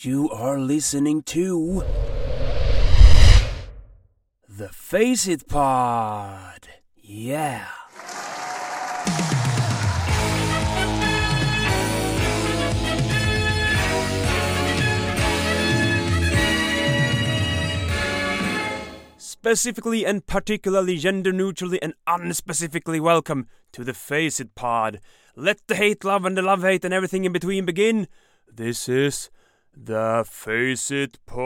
You are listening to the Face It Pod. Yeah. Specifically and particularly gender neutrally and unspecifically welcome to the Face It Pod. Let the hate love and the love hate and everything in between begin. This is the Face It Pod.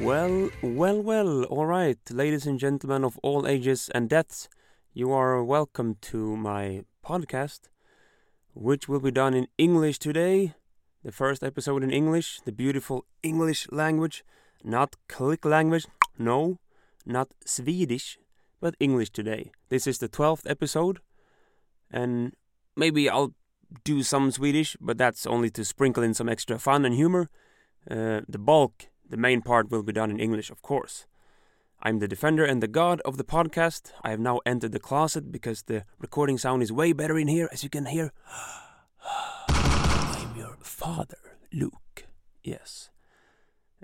Well, well, well, alright, ladies and gentlemen of all ages and deaths, you are welcome to my podcast, which will be done in English today. The first episode in English, the beautiful English language, not click language, no, not Swedish, but English today. This is the 12th episode, and maybe I'll do some Swedish, but that's only to sprinkle in some extra fun and humor. Uh, the bulk, the main part, will be done in English, of course. I'm the defender and the god of the podcast. I have now entered the closet because the recording sound is way better in here, as you can hear. Your father, Luke. Yes.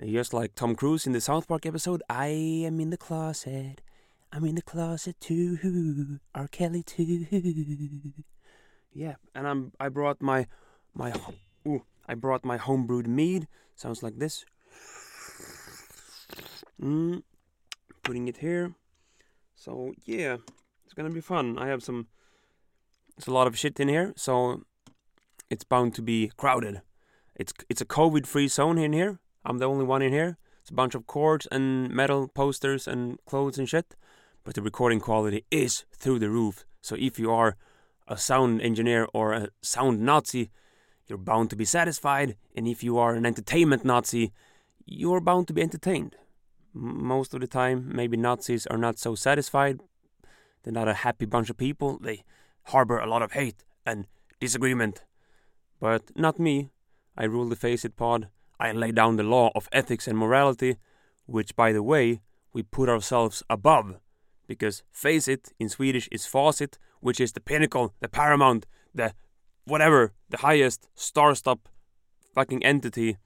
Just like Tom Cruise in the South Park episode, I am in the closet. I'm in the closet too. R. Kelly too. Yeah, and I'm I brought my my ooh, I brought my homebrewed mead. Sounds like this. Mm, putting it here. So yeah, it's gonna be fun. I have some. It's a lot of shit in here, so it's bound to be crowded. It's it's a COVID-free zone in here. I'm the only one in here. It's a bunch of cords and metal posters and clothes and shit. But the recording quality is through the roof. So if you are a sound engineer or a sound Nazi, you're bound to be satisfied. And if you are an entertainment Nazi, you're bound to be entertained. Most of the time, maybe Nazis are not so satisfied. They're not a happy bunch of people. They harbor a lot of hate and disagreement. But not me. I rule the Face It pod. I lay down the law of ethics and morality, which, by the way, we put ourselves above. Because face it in Swedish is facit, which is the pinnacle, the paramount, the whatever, the highest star-stop fucking entity.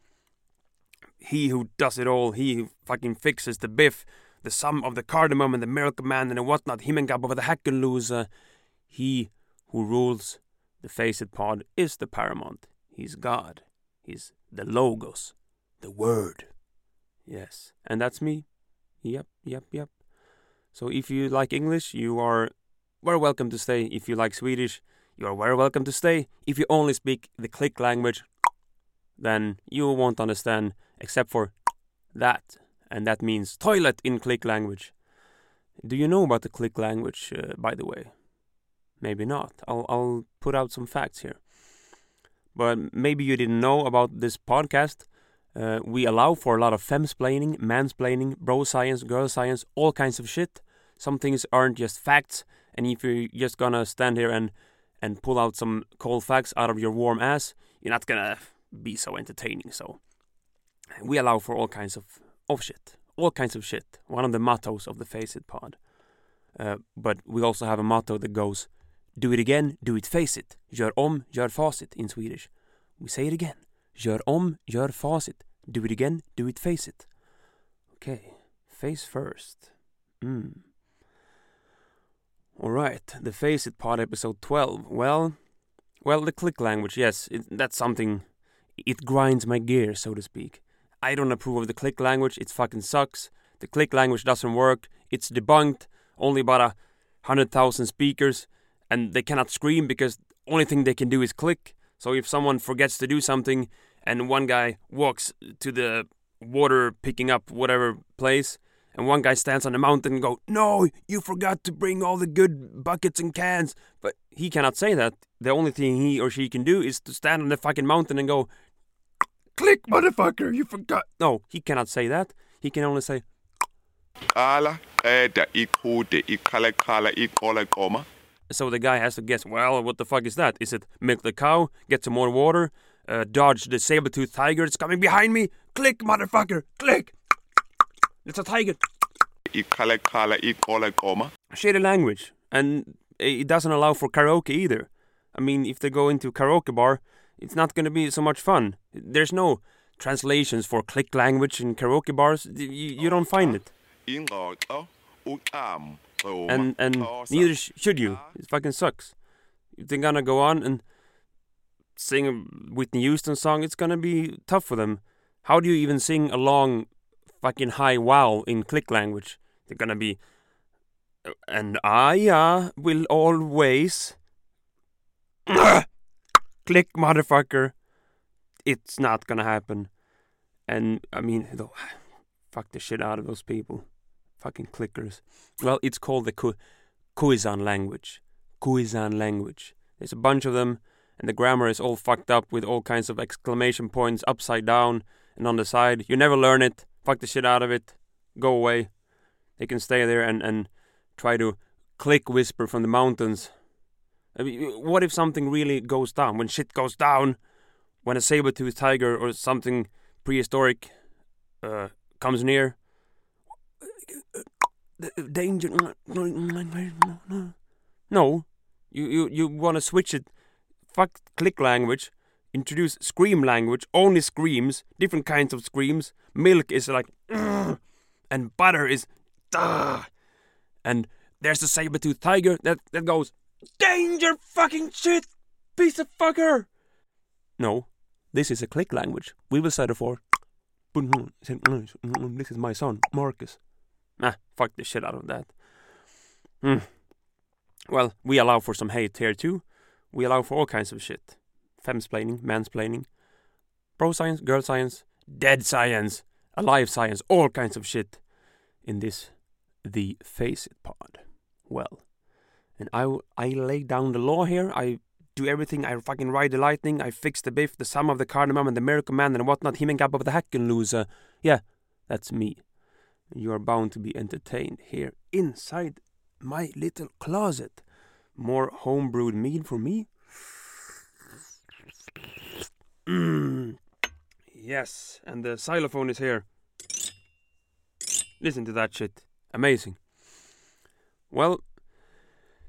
He who does it all, he who fucking fixes the biff, the sum of the cardamom and the miracle man and the whatnot, Himmengab over the Hackenloose. He who rules the face it pod is the paramount. He's God. He's the logos, the word. Yes, and that's me. Yep, yep, yep. So if you like English, you are very welcome to stay. If you like Swedish, you are very welcome to stay. If you only speak the click language, then you won't understand except for that. And that means toilet in click language. Do you know about the click language, uh, by the way? Maybe not. I'll, I'll put out some facts here. But maybe you didn't know about this podcast. Uh, we allow for a lot of femsplaining, mansplaining, bro science, girl science, all kinds of shit. Some things aren't just facts, and if you're just gonna stand here and and pull out some cold facts out of your warm ass, you're not gonna be so entertaining. So we allow for all kinds of of shit, all kinds of shit. One of the mottos of the Face It Pod. Uh, but we also have a motto that goes, "Do it again, do it, face it. Gör om, gör facit" in Swedish. We say it again. Gör om, gör facit. Do it again, do it, face it. Okay, face first. Mm. Alright, the Face It Pod episode 12. Well, well, the click language, yes, it, that's something. It grinds my gears, so to speak. I don't approve of the click language, it fucking sucks. The click language doesn't work, it's debunked, only about a hundred thousand speakers, and they cannot scream because only thing they can do is click. So if someone forgets to do something and one guy walks to the water picking up whatever place and one guy stands on the mountain and go, "No, you forgot to bring all the good buckets and cans." But he cannot say that. The only thing he or she can do is to stand on the fucking mountain and go, "Click, motherfucker, you forgot." No, he cannot say that. He can only say, qala qeda iqhude iqala qala iqola qoma so the guy has to guess, well, what the fuck is that? Is it milk the cow, get some more water, uh, dodge the saber-toothed tiger. It's coming behind me. Click, motherfucker. Click. It's a tiger. Shitty language, and it doesn't allow for karaoke either. I mean, if they go into karaoke bar, it's not going to be so much fun. There's no translations for click language in karaoke bars. You, you don't find it. Ingxoxo and and Xhosa. neither sh- should you. It fucking sucks. If they're gonna go on and sing a Whitney Houston song, it's gonna be tough for them. How do you even sing a long, fucking high wow in click language? They're gonna be, "Uh, and I uh, will always click, motherfucker. It's not gonna happen. And I mean, fuck the shit out of those people fucking clickers. Well, it's called the Ku- Khoisan language. Khoisan language. There's a bunch of them, and the grammar is all fucked up with all kinds of exclamation points upside down and on the side. You never learn it. Fuck the shit out of it. Go away. They can stay there and, and try to click whisper from the mountains. I mean, what if something really goes down? When shit goes down, when a saber-toothed tiger or something prehistoric uh, comes near, danger. No, you you you want to switch it. Fuck click language. Introduce scream language. Only screams. Different kinds of screams. Milk is like, and butter is, "Ugh." and there's a saber-toothed tiger that that goes, danger, fucking shit, piece of fucker. No, this is a click language. We will settle for. This is my son, Marcus. Nah, fuck the shit out of that. Hmm. Well, we allow for some hate here too. We allow for all kinds of shit. Femsplaining, mansplaining, bro science, girl science, dead science, alive science, all kinds of shit in this the Face It pod. Well, and I, I lay down the law here. I do everything. I fucking ride the lightning. I fix the biff, the sum of the cardamom, and the miracle man, and whatnot. Him and Gab of the Hacken loser. Yeah, that's me. You are bound to be entertained here inside my little closet. More homebrewed mead for me. Mm. Yes, and the xylophone is here. Listen to that shit. Amazing. Well,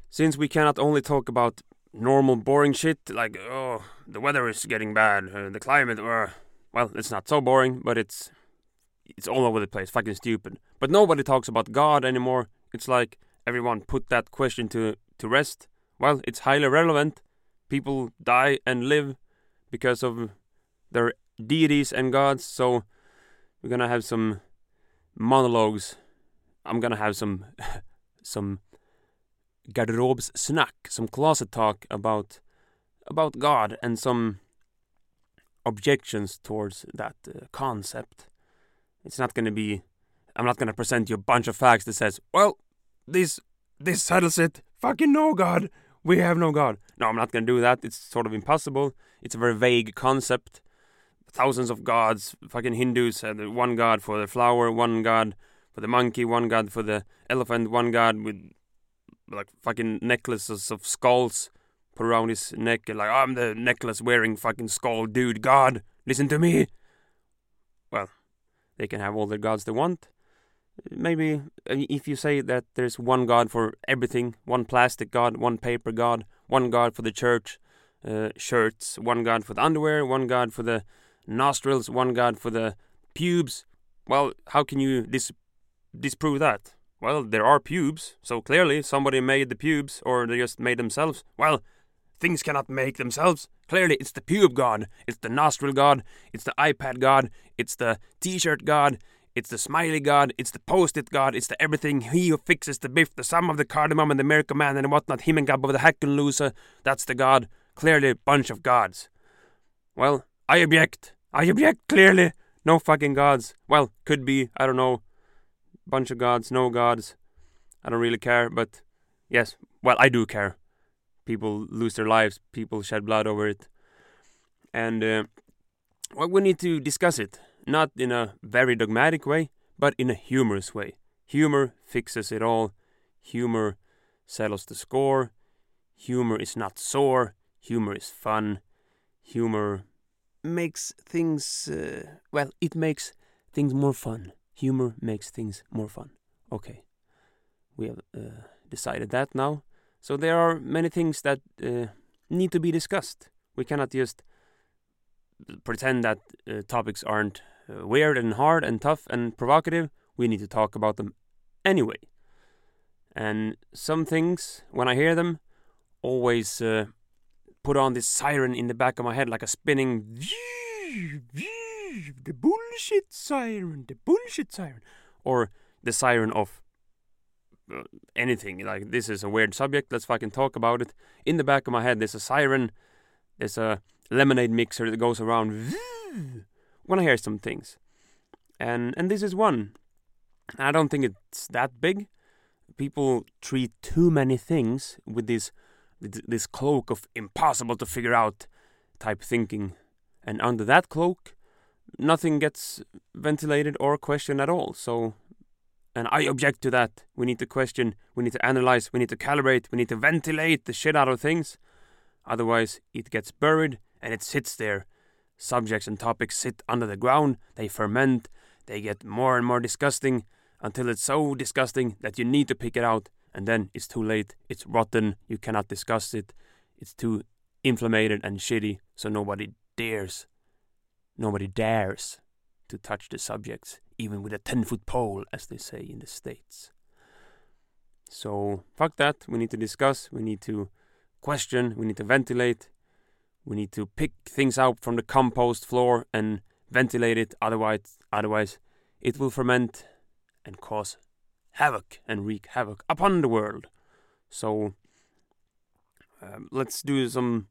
since we cannot only talk about normal boring shit like oh the weather is getting bad, uh, the climate, or well, it's not so boring, but it's it's all over the place, fucking stupid. But nobody talks about God anymore. It's like everyone put that question to to rest. Well, it's highly relevant. People die and live because of their deities and gods. So we're gonna have some monologues. I'm gonna have some some garderobes snack, some closet talk about about God and some objections towards that uh, concept. It's not going to be. I'm not going to present you a bunch of facts that says, "Well, this this settles it. Fucking no God. We have no God." No, I'm not going to do that. It's sort of impossible. It's a very vague concept. Thousands of gods. Fucking Hindus had one God for the flower, one God for the monkey, one God for the elephant, one God with like fucking necklaces of skulls put around his neck like I'm the necklace wearing fucking skull dude god listen to me well they can have all the gods they want maybe if you say that there's one god for everything one plastic god one paper god one god for the church uh, shirts one god for the underwear one god for the nostrils one god for the pubes well how can you dis- disprove that well, there are pubes, so clearly somebody made the pubes, or they just made themselves. Well, things cannot make themselves. Clearly, it's the pube god, it's the nostril god, it's the iPad god, it's the t shirt god, it's the smiley god, it's the post it god, it's the everything. He who fixes the biff, the sum of the cardamom, and the miracle man, and whatnot. Him and of the Hacken loser. That's the god. Clearly, a bunch of gods. Well, I object. I object, clearly. No fucking gods. Well, could be, I don't know bunch of gods, no gods. I don't really care, but yes, well, I do care. People lose their lives, people shed blood over it. And uh, well, we need to discuss it, not in a very dogmatic way, but in a humorous way. Humor fixes it all. Humor settles the score. Humor is not sore. Humor is fun. Humor makes things uh, well. It makes things more fun. Humor makes things more fun. Okay, we have uh, decided that now. So there are many things that uh, need to be discussed. We cannot just pretend that uh, topics aren't uh, weird and hard and tough and provocative. We need to talk about them anyway. And some things, when I hear them, always uh, put on this siren in the back of my head like a spinning the bullshit siren, the bullshit siren, or the siren of anything. Like this is a weird subject. Let's fucking talk about it. In the back of my head, there's a siren. There's a lemonade mixer that goes around when I hear some things, and and this is one. I don't think it's that big. People treat too many things with this this cloak of impossible to figure out type thinking, and under that cloak, nothing gets ventilated or questioned at all. So, and I object to that. We need to question, we need to analyze, we need to calibrate, we need to ventilate the shit out of things. Otherwise, it gets buried and it sits there. Subjects and topics sit under the ground, they ferment, they get more and more disgusting until it's so disgusting that you need to pick it out, and then it's too late, it's rotten, you cannot discuss it, it's too inflamed and shitty, so nobody dares, nobody dares to touch the subjects, even with a 10 foot pole, as they say in the States. So, fuck that, we need to discuss, we need to question, we need to ventilate, we need to pick things out from the compost floor and ventilate it, otherwise, otherwise it will ferment and cause havoc and wreak havoc upon the world. So, um, let's do some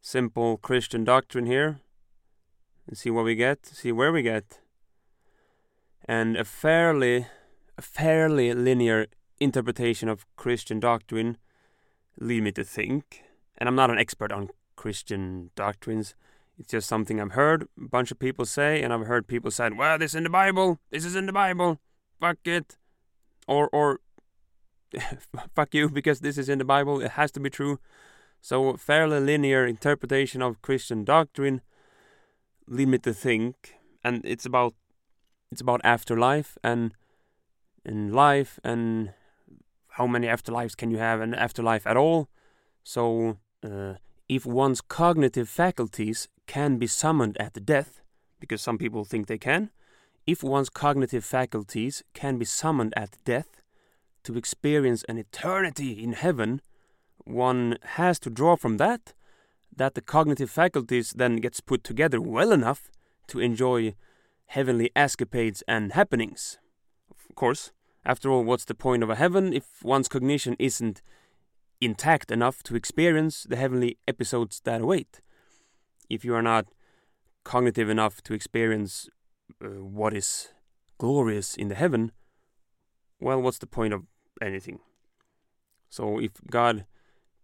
simple Christian doctrine here and see what we get, see where we get. And a fairly, a fairly linear interpretation of Christian doctrine lead me to think, and I'm not an expert on Christian doctrines. It's just something I've heard a bunch of people say, and I've heard people say, "Well, this is in the Bible. This is in the Bible. Fuck it," or or "Fuck you," because this is in the Bible. It has to be true. So, fairly linear interpretation of Christian doctrine lead me to think, and it's about it's about afterlife and and life and how many afterlives can you have and afterlife at all. So, uh, if one's cognitive faculties can be summoned at death, because some people think they can, if one's cognitive faculties can be summoned at death to experience an eternity in heaven, one has to draw from that that the cognitive faculties then gets put together well enough to enjoy heavenly escapades and happenings. Of course, after all, what's the point of a heaven if one's cognition isn't intact enough to experience the heavenly episodes that await. If you are not cognitive enough to experience uh, what is glorious in the heaven, well, what's the point of anything? So, if God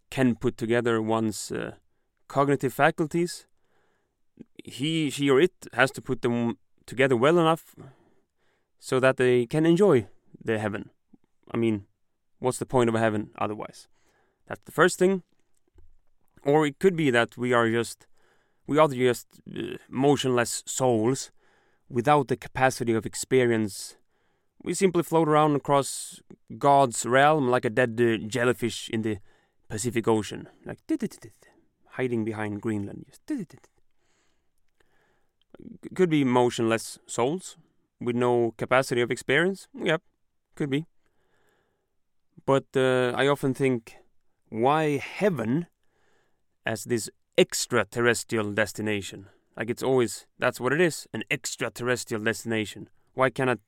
can put together one's uh, cognitive faculties, he, she, or it has to put them together well enough so that they can enjoy the heaven. I mean, what's the point of a heaven otherwise? That's the first thing. Or it could be that we are just we are just uh, motionless souls without the capacity of experience. We simply float around across God's realm like a dead uh, jellyfish in the Pacific Ocean, like hiding behind Greenland. Could be motionless souls with no capacity of experience. Yep, could be. But uh, I often think why heaven as this extraterrestrial destination? Like it's always that's what it is, an extraterrestrial destination. Why cannot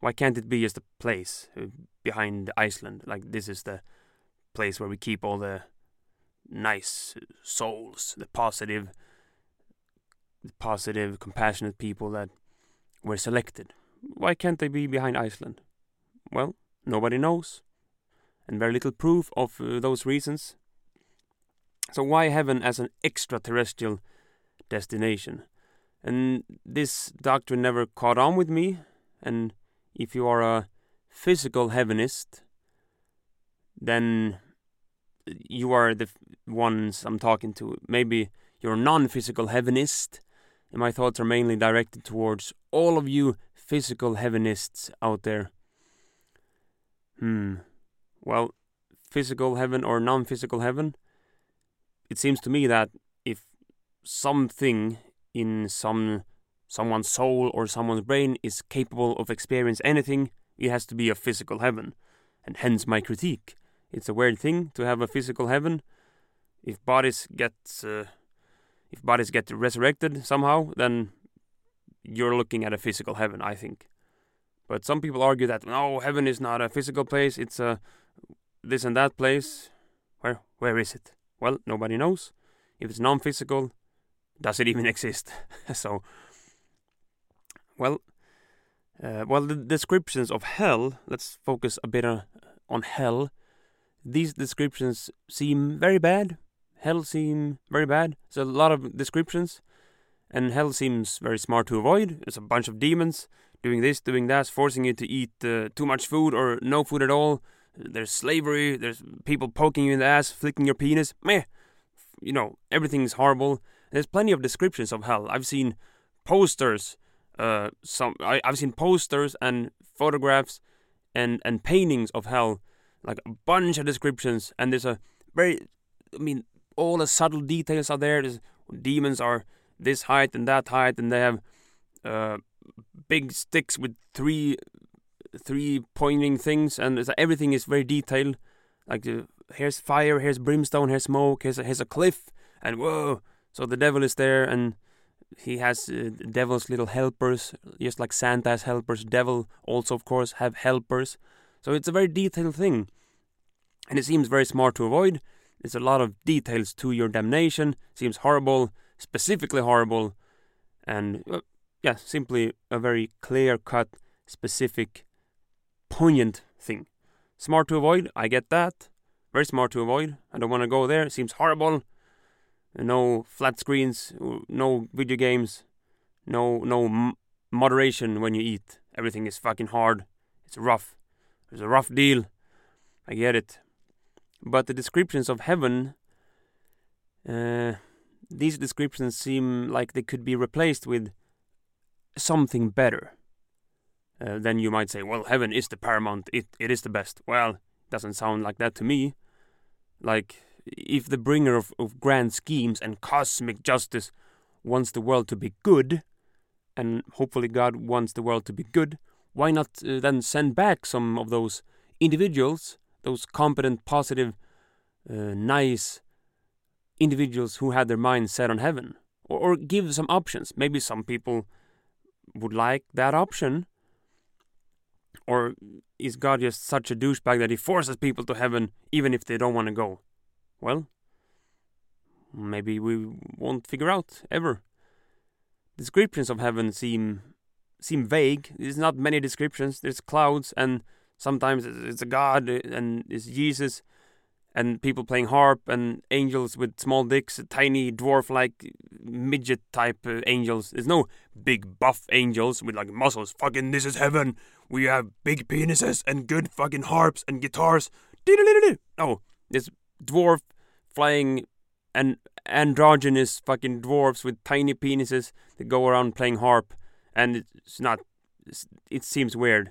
why can't it be just a place uh, behind Iceland? Like this is the place where we keep all the nice souls, the positive the positive, compassionate people that were selected. Why can't they be behind Iceland? Well, nobody knows and very little proof of uh, those reasons. So, why heaven as an extraterrestrial destination? And this doctrine never caught on with me. And if you are a physical heavenist, then you are the ones I'm talking to. Maybe you're a non physical heavenist, and my thoughts are mainly directed towards all of you physical heavenists out there. Hmm. Well, physical heaven or non physical heaven, it seems to me that if something in some someone's soul or someone's brain is capable of experience anything, it has to be a physical heaven. And hence my critique. It's a weird thing to have a physical heaven. If bodies get uh, if bodies get resurrected somehow, then you're looking at a physical heaven, I think. But some people argue that no, heaven is not a physical place; it's a this and that place. Where where is it? Well, nobody knows. If it's non-physical, does it even exist? so, well, uh, well, the descriptions of hell. Let's focus a bit on, on hell. These descriptions seem very bad. Hell seem very bad. There's a lot of descriptions, and hell seems very smart to avoid. There's a bunch of demons doing this, doing that, forcing you to eat uh, too much food or no food at all. There's slavery. There's people poking you in the ass, flicking your penis. Meh. You know, everything's horrible. There's plenty of descriptions of hell. I've seen posters. Uh, some I, I've seen posters and photographs and and paintings of hell, like a bunch of descriptions. And there's a very, I mean, all the subtle details are there. There's, demons are this height and that height, and they have uh, big sticks with three three pointing things, and everything is very detailed. Like uh, here's fire, here's brimstone, here's smoke, here's a, here's a cliff, and whoa! So the devil is there, and he has uh, devil's little helpers, just like Santa has helpers. Devil also, of course, have helpers. So it's a very detailed thing, and it seems very smart to avoid. There's a lot of details to your damnation. Seems horrible, specifically horrible, and uh, yeah, simply a very clear-cut, specific poignant thing. Smart to avoid, I get that. Very smart to avoid. I don't want to go there. Seems horrible. No flat screens, no video games, no no m- moderation when you eat. Everything is fucking hard. It's rough. It's a rough deal. I get it. But the descriptions of heaven, uh, these descriptions seem like they could be replaced with something better. Uh, then you might say, well, heaven is the paramount, it, it is the best. Well, it doesn't sound like that to me. Like, if the bringer of, of grand schemes and cosmic justice wants the world to be good, and hopefully God wants the world to be good, why not uh, then send back some of those individuals, those competent, positive, uh, nice individuals who had their minds set on heaven? Or, or give some options. Maybe some people would like that option, or is God just such a douchebag that he forces people to heaven even if they don't want to go? Well, maybe we won't figure out ever. Descriptions of heaven seem seem vague. There's not many descriptions. There's clouds and sometimes it's a God and it's Jesus and people playing harp and angels with small dicks, tiny dwarf like midget type uh, angels. There's no big buff angels with like muscles. Fucking this is heaven. We have big penises and good fucking harps and guitars. No, there's dwarf flying and androgynous fucking dwarfs with tiny penises that go around playing harp, and it's not. it seems weird,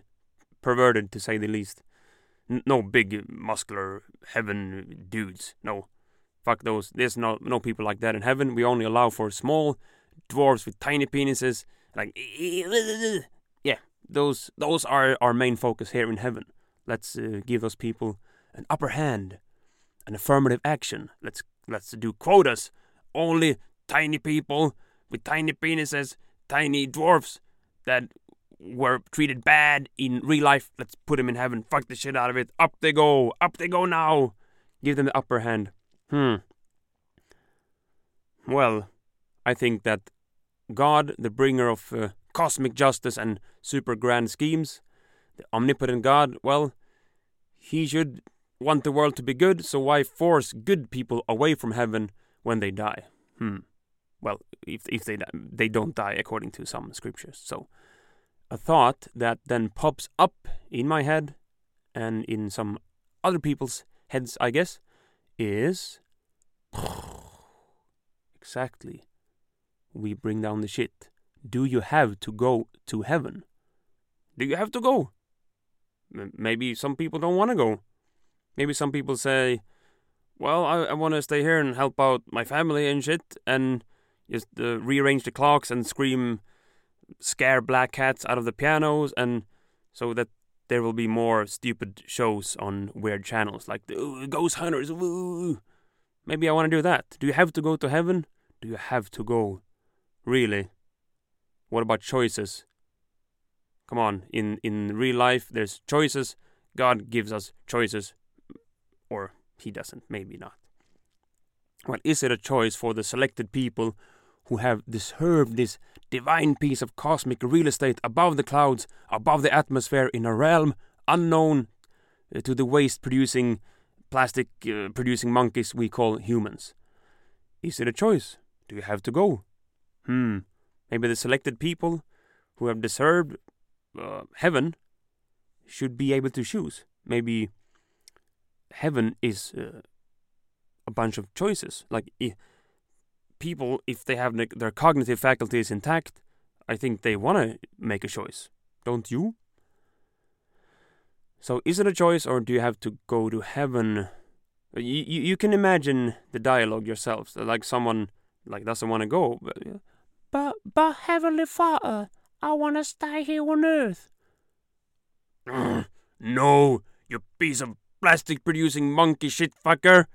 perverted to say the least. N- no big muscular heaven dudes. No, fuck those. There's no no people like that in heaven. We only allow for small dwarves with tiny penises. Like yeah, those those are our main focus here in heaven. Let's uh, give those people an upper hand, an affirmative action. Let's let's do quotas. Only tiny people with tiny penises, tiny dwarfs that were treated bad in real life. Let's put them in heaven. Fuck the shit out of it. Up they go. Up they go now. Give them the upper hand. Hmm. Well, I think that God, the bringer of uh, cosmic justice and super grand schemes, the omnipotent God, well, he should want the world to be good, so why force good people away from heaven when they die? Hmm. Well, if if they they don't die according to some scriptures. So, a thought that then pops up in my head and in some other people's heads, I guess, is exactly we bring down the shit. Do you have to go to heaven? Do you have to go? M- maybe some people don't want to go. Maybe some people say, well, I, I want to stay here and help out my family and shit, and just uh, rearrange the clocks and scream, scare black cats out of the pianos, and so that there will be more stupid shows on weird channels like the "Ooh, Ghost Hunters. Maybe I want to do that. Do you have to go to heaven? Do you have to go? Really? What about choices? Come on, in in real life there's choices. God gives us choices or he doesn't, maybe not. Well, is it a choice for the selected people who have deserved this divine piece of cosmic real estate above the clouds, above the atmosphere, in a realm unknown uh, to the waste producing, plastic uh, producing monkeys we call humans? Is it a choice? Do you have to go? Hmm. Maybe the selected people who have deserved uh, heaven should be able to choose. Maybe heaven is uh, a bunch of choices. Like people, if they have their cognitive faculties intact, I think they want to make a choice. Don't you? So, is it a choice, or do you have to go to heaven? Uh, you you, you can imagine the dialogue yourselves. Uh, like someone like doesn't want to go, but, But, but Heavenly Father, I want to stay here on Earth. no, you piece of plastic producing monkey shit fucker.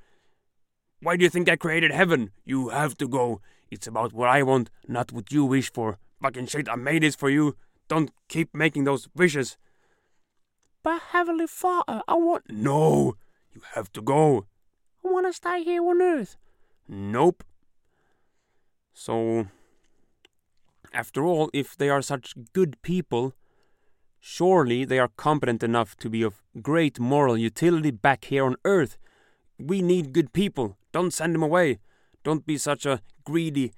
Why do you think I created heaven? You have to go. It's about what I want, not what you wish for. Fucking shit, I made this for you. Don't keep making those wishes. But Heavenly Father, I want, No, you have to go. I want to stay here on Earth. Nope. So, after all, if they are such good people, surely they are competent enough to be of great moral utility back here on Earth. We need good people. Don't send them away. Don't be such a greedy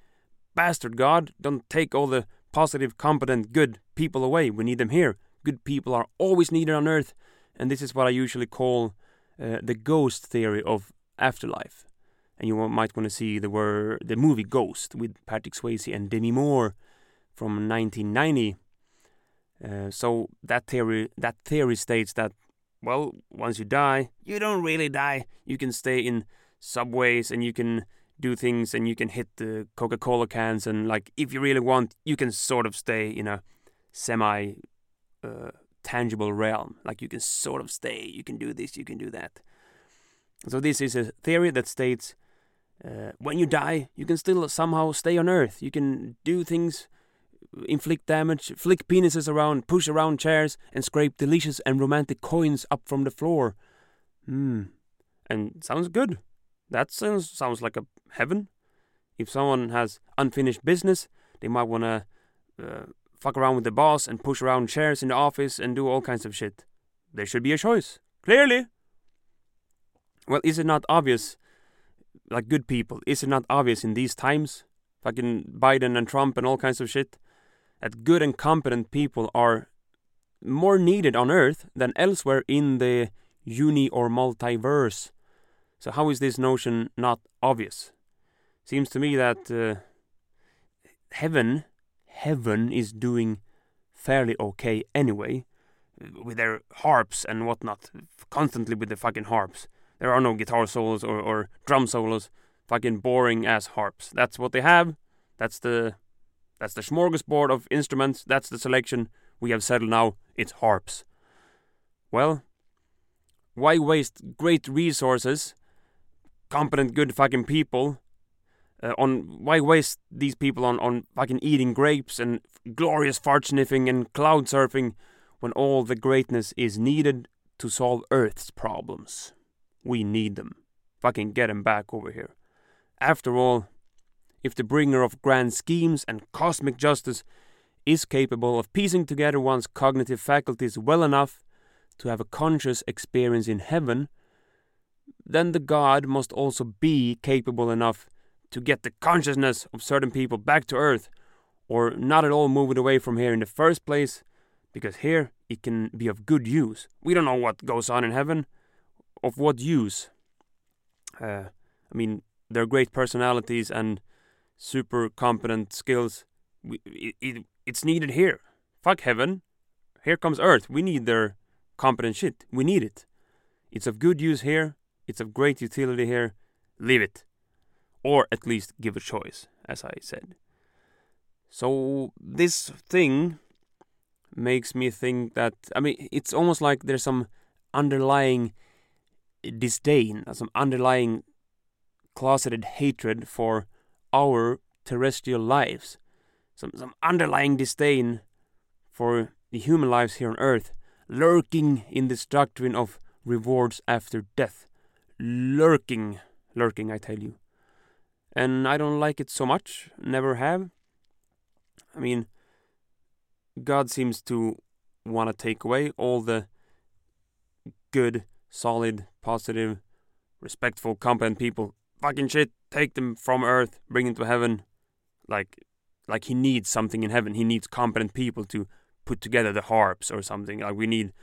bastard, God. Don't take all the positive, competent, good people away. We need them here. Good people are always needed on Earth, and this is what I usually call uh, the ghost theory of afterlife and you might want to see the word the movie Ghost with Patrick Swayze and Demi Moore from 1990. Uh, so that theory that theory states that well, once you die, you don't really die. You can stay in subways and you can do things and you can hit the Coca-Cola cans and like if you really want, you can sort of stay in a semi uh, tangible realm. Like you can sort of stay, you can do this, you can do that. So this is a theory that states uh, when you die, you can still somehow stay on Earth. You can do things, inflict damage, flick penises around, push around chairs, and scrape delicious and romantic coins up from the floor. Hmm. And sounds good. That sounds sounds like a heaven. If someone has unfinished business, they might want to uh, fuck around with the boss and push around chairs in the office and do all kinds of shit. There should be a choice. Clearly. Well, is it not obvious like good people. Is it not obvious in these times, fucking Biden and Trump and all kinds of shit, that good and competent people are more needed on Earth than elsewhere in the uni or multiverse? So how is this notion not obvious? Seems to me that uh, heaven, heaven is doing fairly okay anyway, with their harps and whatnot, constantly with the fucking harps. There are no guitar solos or, or drum solos. Fucking boring ass harps. That's what they have. That's the that's the smorgasbord of instruments. That's the selection. We have settled now. It's harps. Well, why waste great resources, competent, good fucking people, uh, on why waste these people on on fucking eating grapes and glorious fart sniffing and cloud surfing when all the greatness is needed to solve Earth's problems? We need them. Fucking get them back over here. After all, if the bringer of grand schemes and cosmic justice is capable of piecing together one's cognitive faculties well enough to have a conscious experience in heaven, then the God must also be capable enough to get the consciousness of certain people back to Earth, or not at all move it away from here in the first place, because here it can be of good use. We don't know what goes on in heaven of what use? Uh, I mean, they're great personalities and super competent skills. We, it, it, it's needed here. Fuck heaven. Here comes earth. We need their competent shit. We need it. It's of good use here. It's of great utility here. Leave it. Or at least give a choice, as I said. So this thing makes me think that I mean it's almost like there's some underlying disdain, some underlying closeted hatred for our terrestrial lives, some some underlying disdain for the human lives here on Earth, lurking in this doctrine of rewards after death, lurking, lurking, I tell you, and I don't like it so much, never have. I mean, God seems to want to take away all the good, solid, positive, respectful, competent people. Fucking shit, take them from earth, bring them to heaven. Like, like he needs something in heaven. He needs competent people to put together the harps or something. Like we need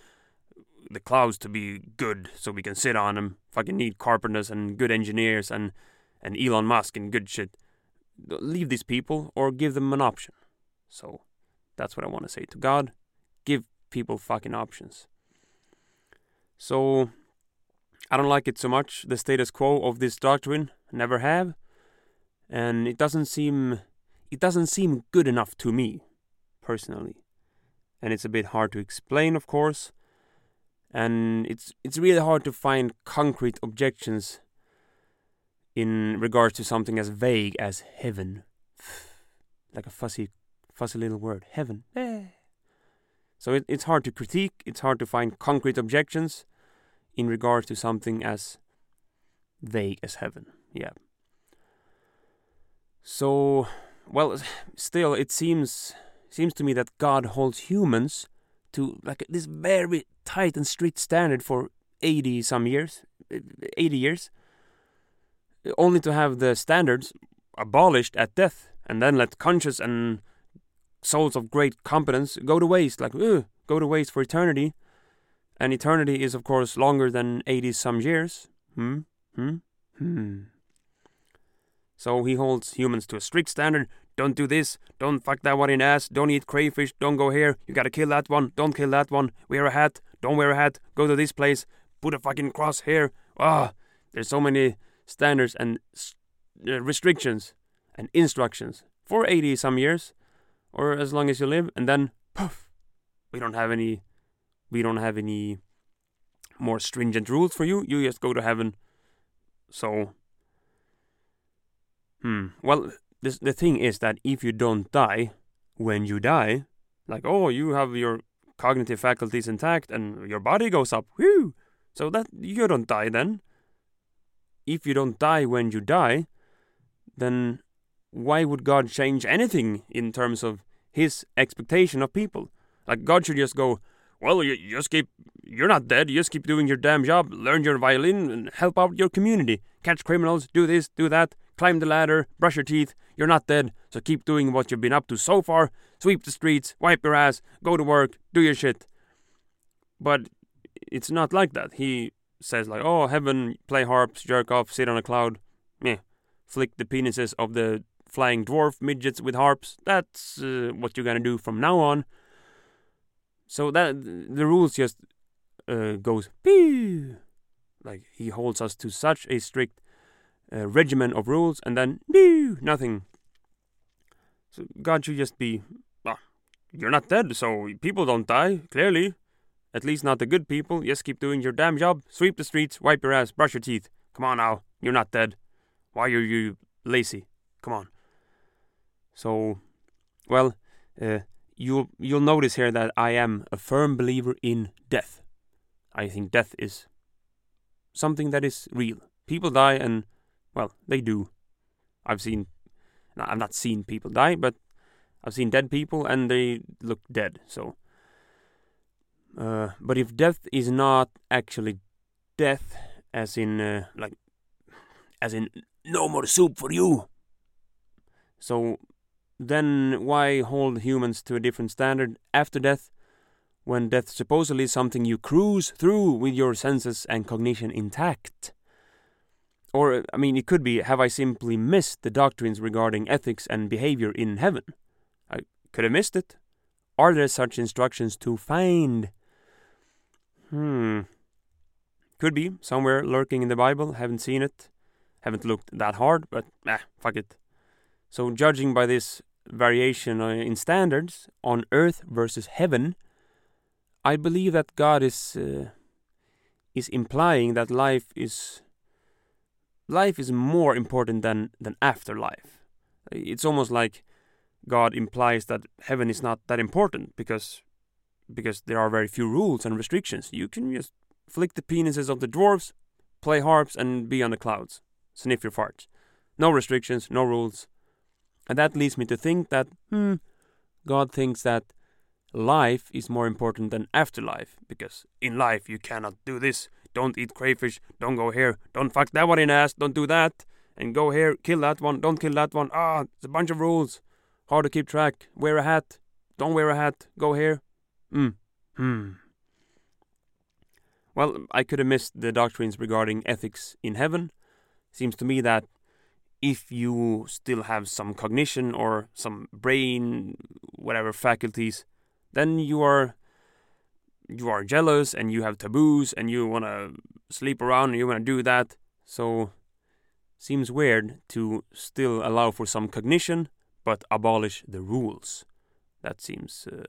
the clouds to be good so we can sit on them. Fucking need carpenters and good engineers and and Elon Musk and good shit. Leave these people or give them an option. So that's what I want to say to God. Give people fucking options. So I don't like it so much, the status quo of this doctrine. Never have. And it doesn't seem it doesn't seem good enough to me, personally. And it's a bit hard to explain, of course. And it's it's really hard to find concrete objections in regards to something as vague as heaven. like a fuzzy fuzzy little word, heaven. Eh. So it, it's hard to critique, it's hard to find concrete objections in regards to something as vague as heaven. Yeah. So, well, still, it seems seems to me that God holds humans to like this very tight and strict standard for 80 some years, 80 years, only to have the standards abolished at death and then let conscious and souls of great competence go to waste, like, ugh, go to waste for eternity. And eternity is, of course, longer than 80 some years. Hmm? Hmm? Hmm. So he holds humans to a strict standard. Don't do this. Don't fuck that one in ass. Don't eat crayfish. Don't go here. You gotta kill that one. Don't kill that one. Wear a hat. Don't wear a hat. Go to this place. Put a fucking cross here. Ah, there's so many standards and uh, restrictions and instructions for 80 some years or as long as you live, and then poof, we don't have any, we don't have any more stringent rules for you. You just go to heaven. So, hmm. Well, this, the thing is that if you don't die when you die, like oh, you have your cognitive faculties intact and your body goes up, whew. So that you don't die then. If you don't die when you die, then why would God change anything in terms of his expectation of people? Like God should just go, well, you, just keep, you're not dead. You just keep doing your damn job, learn your violin, and help out your community. Catch criminals, do this, do that, climb the ladder, brush your teeth. You're not dead, so keep doing what you've been up to so far. Sweep the streets, wipe your ass, go to work, do your shit. But it's not like that. He says like, oh, heaven, play harps, jerk off, sit on a cloud. Meh. Flick the penises of the flying dwarf midgets with harps. That's uh, what you're gonna do from now on. So that the rules just uh, goes pew. Like he holds us to such a strict regimen of rules, and then pew, nothing. So God should just be, well, you're not dead, so people don't die. Clearly, at least not the good people. Just keep doing your damn job. Sweep the streets, wipe your ass, brush your teeth. Come on now, you're not dead. Why are you lazy? Come on. So, well, uh, you'll you'll notice here that I am a firm believer in death. I think death is something that is real. People die, and well, they do. I've seen, I've not seen people die, but I've seen dead people, and they look dead. So, uh, but if death is not actually death, as in uh, like, as in no more soup for you. So then why hold humans to a different standard after death when death supposedly is something you cruise through with your senses and cognition intact? Or I mean, it could be: Have I simply missed the doctrines regarding ethics and behavior in heaven? I could have missed it. Are there such instructions to find? Hmm. Could be somewhere lurking in the Bible. Haven't seen it. Haven't looked that hard, but ah, fuck it. So, judging by this variation uh, in standards on earth versus heaven, I believe that God is uh, is implying that life is life is more important than than afterlife. It's almost like God implies that heaven is not that important because because there are very few rules and restrictions. You can just flick the penises of the dwarves, play harps, and be on the clouds. Sniff your farts. No restrictions, no rules. And that leads me to think that, hmm, God thinks that life is more important than afterlife, because in life you cannot do this. Don't eat crayfish, don't go here, don't fuck that one in ass, don't do that, and go here, kill that one, don't kill that one. Ah, it's a bunch of rules. Hard to keep track. Wear a hat, don't wear a hat, go here. Hmm, hmm. Well, I could have missed the doctrines regarding ethics in heaven. Seems to me that if you still have some cognition or some brain, whatever faculties, then you are you are jealous and you have taboos and you want to sleep around and you want to do that. So seems weird to still allow for some cognition but abolish the rules. That seems uh,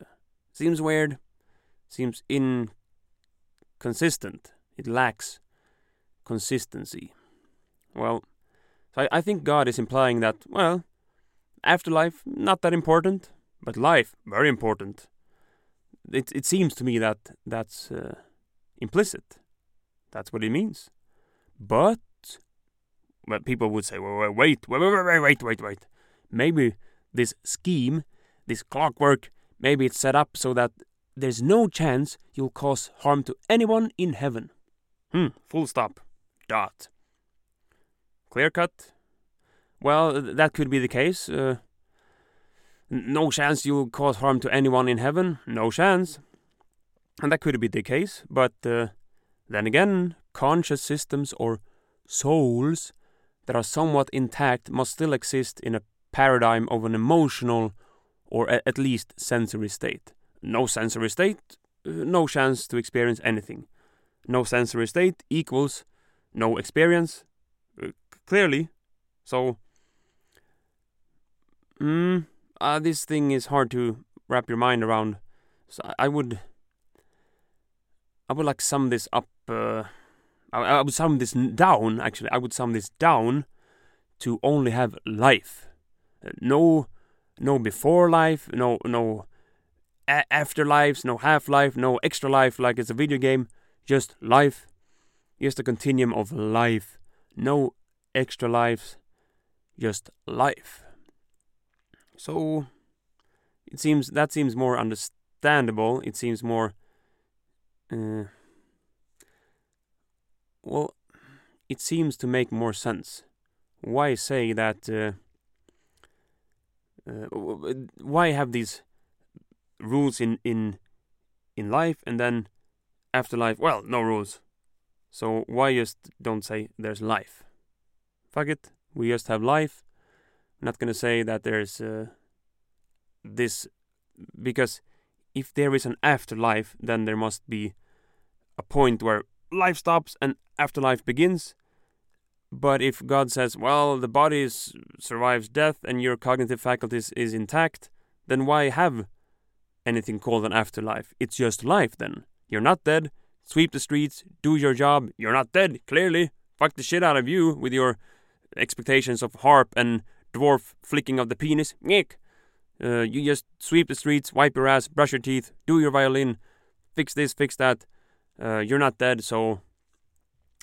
seems weird. Seems inconsistent. It lacks consistency. Well, so I, I think God is implying that, well, afterlife, not that important, but life, very important. It, it seems to me that that's uh, implicit. That's what it means. But, but people would say, wait, wait, wait, wait, wait, wait, wait. Maybe this scheme, this clockwork, maybe it's set up so that there's no chance you'll cause harm to anyone in heaven. Hmm, full stop. Dot. Clear cut? Well, that could be the case. Uh, no chance you'll cause harm to anyone in heaven. No chance. And that could be the case, but uh, then again, conscious systems or souls that are somewhat intact must still exist in a paradigm of an emotional or at least sensory state. No sensory state, uh, no chance to experience anything. No sensory state equals no experience, clearly. So, mm, uh, this thing is hard to wrap your mind around. So I would, I would like sum this up. Uh, I, would sum this down. Actually, I would sum this down to only have life. No, no before life. No, no a- afterlives. No half life. No extra life like it's a video game. Just life. Just a continuum of life. No extra lives, just life. So it seems that seems more understandable. It seems more. Uh, well, it seems to make more sense. Why say that? Uh, uh, why have these rules in in in life and then afterlife? Well, no rules. So why just don't say there's life? fuck it, we just have life. I'm not gonna say that there's uh, this because if there is an afterlife, then there must be a point where life stops and afterlife begins. But if God says, well, the body is, survives death and your cognitive faculties is intact, then why have anything called an afterlife? It's just life then. You're not dead. Sweep the streets, do your job. You're not dead, clearly. Fuck the shit out of you with your expectations of harp and dwarf flicking of the penis. Nick, uh, you just sweep the streets, wipe your ass, brush your teeth, do your violin, fix this, fix that. Uh, you're not dead, so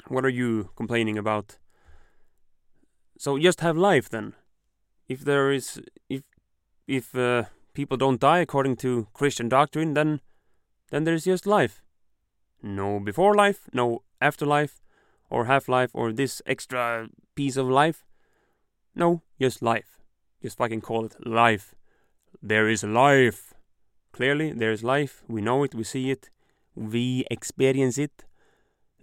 what are you complaining about? So just have life then. If there is, if if uh, people don't die according to Christian doctrine, then then there's just life. No before life, no afterlife, or half life, or this extra piece of life? No, just life. Just fucking call it life. There is life. Clearly, there is life. We know it, we see it, we experience it.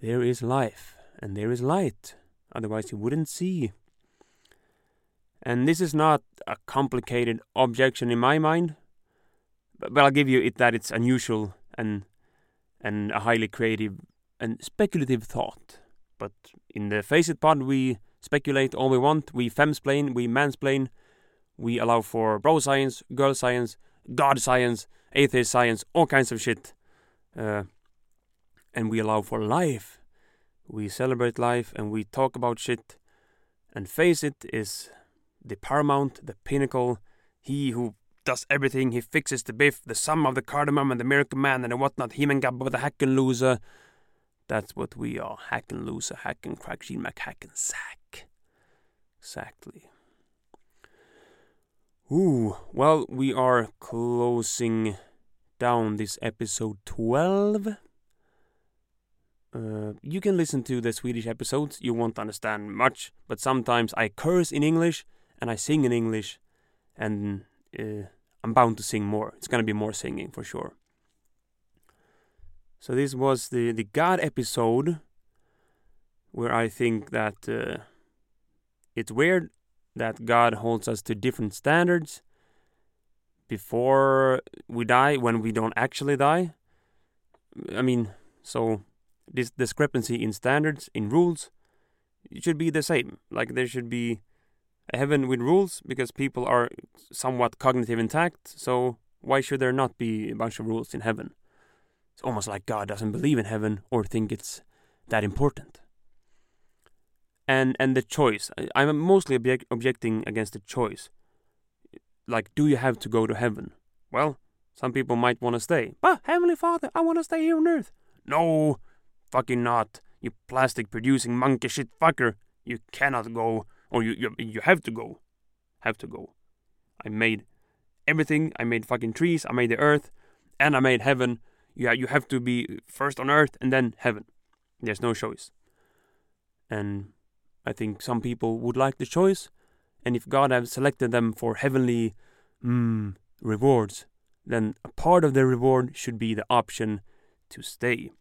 There is life, and there is light. Otherwise, you wouldn't see. And this is not a complicated objection in my mind, but, but I'll give you it that it's unusual and and a highly creative and speculative thought. But in the Face It pod, we speculate all we want, we femsplain, we mansplain, we allow for bro science, girl science, god science, atheist science, all kinds of shit. Uh, and we allow for life. We celebrate life and we talk about shit. And Face It is the paramount, the pinnacle. He who does everything, he fixes the biff, the sum of the cardamom and the miracle man and the whatnot, him and Gabba the hack and loser. That's what we are. Hack and a hack and crack, sheen, mac, hack and sack. Exactly. Ooh, well, we are closing down this episode 12. Uh, you can listen to the Swedish episodes, you won't understand much, but sometimes I curse in English and I sing in English, and uh, I'm bound to sing more. It's gonna be more singing for sure. So this was the the God episode, where I think that uh, it's weird that God holds us to different standards before we die when we don't actually die. I mean, so this discrepancy in standards, in rules, it should be the same. Like there should be a heaven with rules because people are somewhat cognitive intact. So why should there not be a bunch of rules in heaven? It's almost like God doesn't believe in heaven or think it's that important. And and the choice, I'm mostly object, objecting against the choice. Like, do you have to go to heaven? Well, some people might want to stay. But Heavenly Father, I want to stay here on Earth. No, fucking not. You plastic producing monkey shit fucker. You cannot go or you, you you have to go, have to go. I made everything. I made fucking trees. I made the earth, and I made heaven. Yeah, you have to be first on earth and then heaven. There's no choice. And I think some people would like the choice, and if God has selected them for heavenly mm, rewards, then a part of the reward should be the option to stay.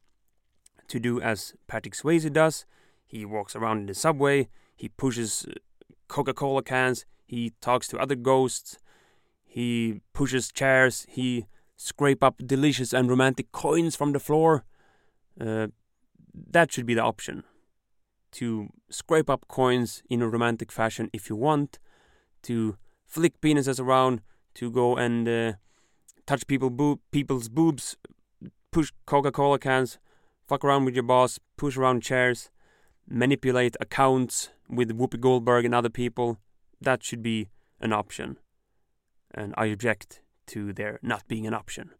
To do as Patrick Swayze does, he walks around in the subway, he pushes uh, Coca Cola cans, he talks to other ghosts, he pushes chairs, he scrape up delicious and romantic coins from the floor. Uh, that should be the option. To scrape up coins in a romantic fashion if you want, to flick penises around, to go and uh, touch people boob, people's boobs, push Coca Cola cans, fuck around with your boss, push around chairs, manipulate accounts with Whoopi Goldberg and other people, that should be an option. And I object to there not being an option.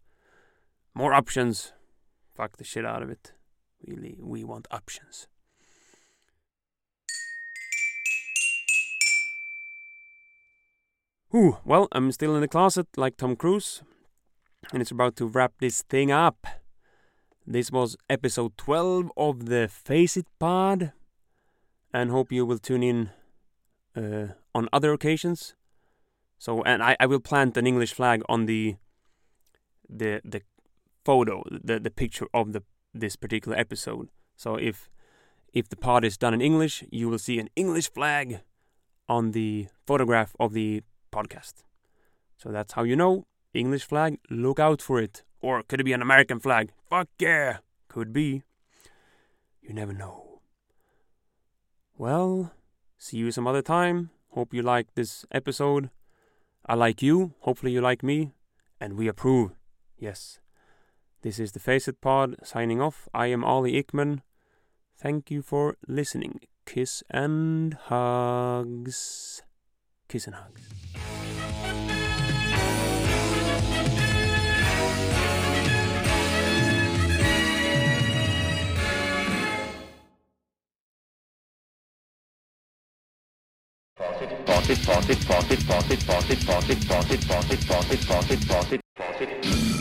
More options, fuck the shit out of it. Really, we want options. Ooh, well, I'm still in the closet like Tom Cruise, and it's about to wrap this thing up. This was episode 12 of the Face It Pod, and hope you will tune in uh, on other occasions. So, and I, I will plant an English flag on the the the photo, the the picture of the this particular episode. So if if the pod is done in English, you will see an English flag on the photograph of the podcast. So that's how you know English flag. Look out for it. Or could it be an American flag? Fuck yeah, could be. You never know. Well, see you some other time. Hope you like this episode. I like you. Hopefully, you like me. And we approve. Yes. This is the Face It Pod signing off. I am Ollie Ickman. Thank you for listening. Kiss and hugs. Kiss and hugs. Faucet, faucet, faucet, faucet, faucet, faucet, faucet, faucet, faucet, faucet, faucet, faucet, faucet.